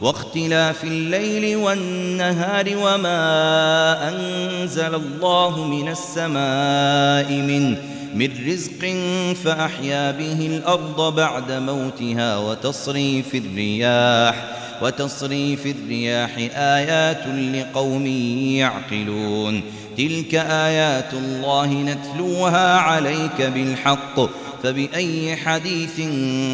واختلاف الليل والنهار وما أنزل الله من السماء من من رزق فأحيا به الأرض بعد موتها وتصريف الرياح وتصريف الرياح آيات لقوم يعقلون. تلك آيات الله نتلوها عليك بالحق. فبأي حديث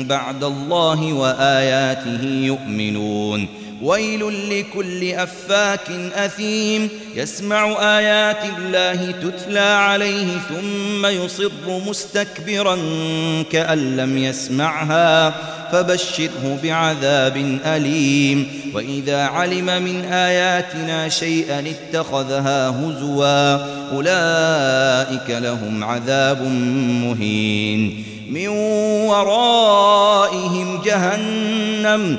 بعد الله وآياته يؤمنون ويل لكل أفاك أثيم. يسمع آيات الله تتلى عليه ثم يصر مستكبرا كأن لم يسمعها. فبشره بعذاب أليم. وإذا علم من آياتنا شيئا اتخذها هزوا. أولئك لهم عذاب مهين. من ورائهم جهنم.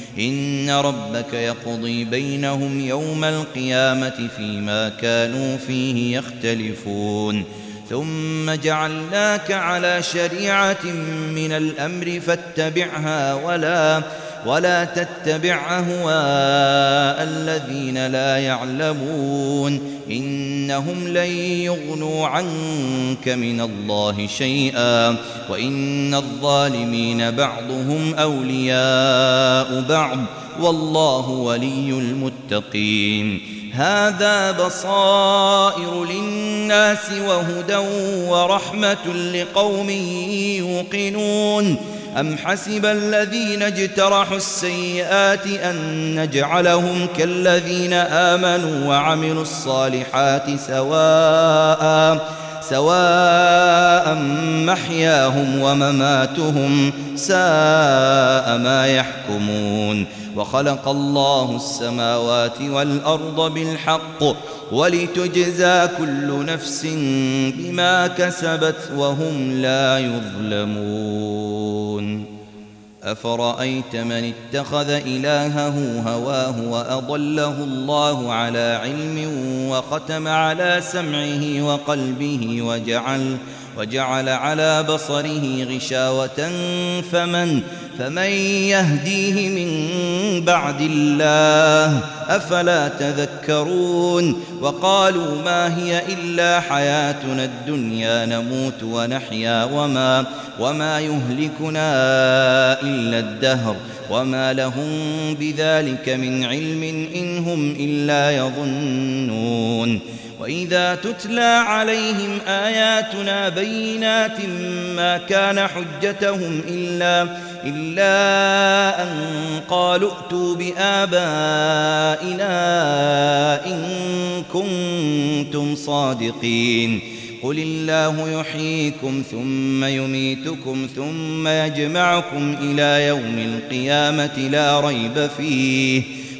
إن ربك يقضي بينهم يوم القيامة فيما كانوا فيه يختلفون. ثم جعلناك على شريعة من الأمر فاتبعها ولا ولا تتبع أهواء الذين لا يعلمون إنهم لن يغنوا عنك من الله شيئا وإن الظالمين بعضهم أولياء بعض والله ولي المتقين هذا بصائر للناس وهدى ورحمة لقوم يوقنون أم حسب الذين اجترحوا السيئات أن نجعلهم كالذين آمنوا وعملوا الصالحات سواء سواء محياهم ومماتهم ساء ما يحكمون. وخلق الله السماوات والأرض بالحق ولتجزى كل نفس بما كسبت وهم لا يظلمون. أفرأيت من اتخذ إلهه هواه وأضله الله على علم وختم على سمعه وقلبه وجعل وجعل على بصره غشاوة فمن فمن يهديه من بعد الله أفلا تذكرون؟ وقالوا ما هي إلا حياتنا الدنيا نموت ونحيا وما وما يهلكنا إلا الدهر وما لهم بذلك من علم إن هم إلا يظنون. وإذا تتلى عليهم آياتنا بينات ما كان حجتهم إلا إلا أن قالوا ائتوا بآبائنا إن كنتم صادقين. قل الله يحييكم ثم يميتكم ثم يجمعكم إلى يوم القيامة لا ريب فيه.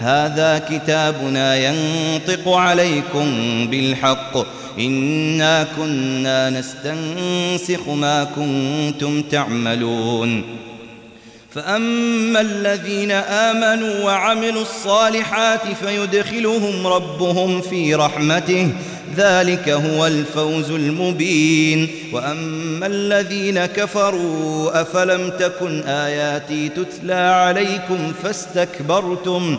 هذا كتابنا ينطق عليكم بالحق. إنا كنا نستنسخ ما كنتم تعملون. فأما الذين آمنوا وعملوا الصالحات فيدخلهم ربهم في رحمته. ذلك هو الفوز المبين. وأما الذين كفروا أفلم تكن آياتي تتلى عليكم فاستكبرتم.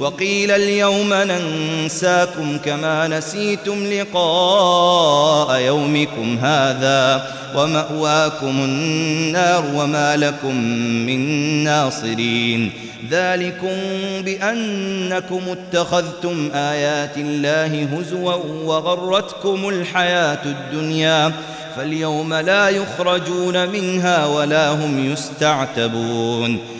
وقيل اليوم ننساكم كما نسيتم لقاء يومكم هذا ومأواكم النار وما لكم من ناصرين. ذلكم بأنكم اتخذتم آيات الله هزوا وغرتكم الحياة الدنيا. فاليوم لا يخرجون منها ولا هم يستعتبون.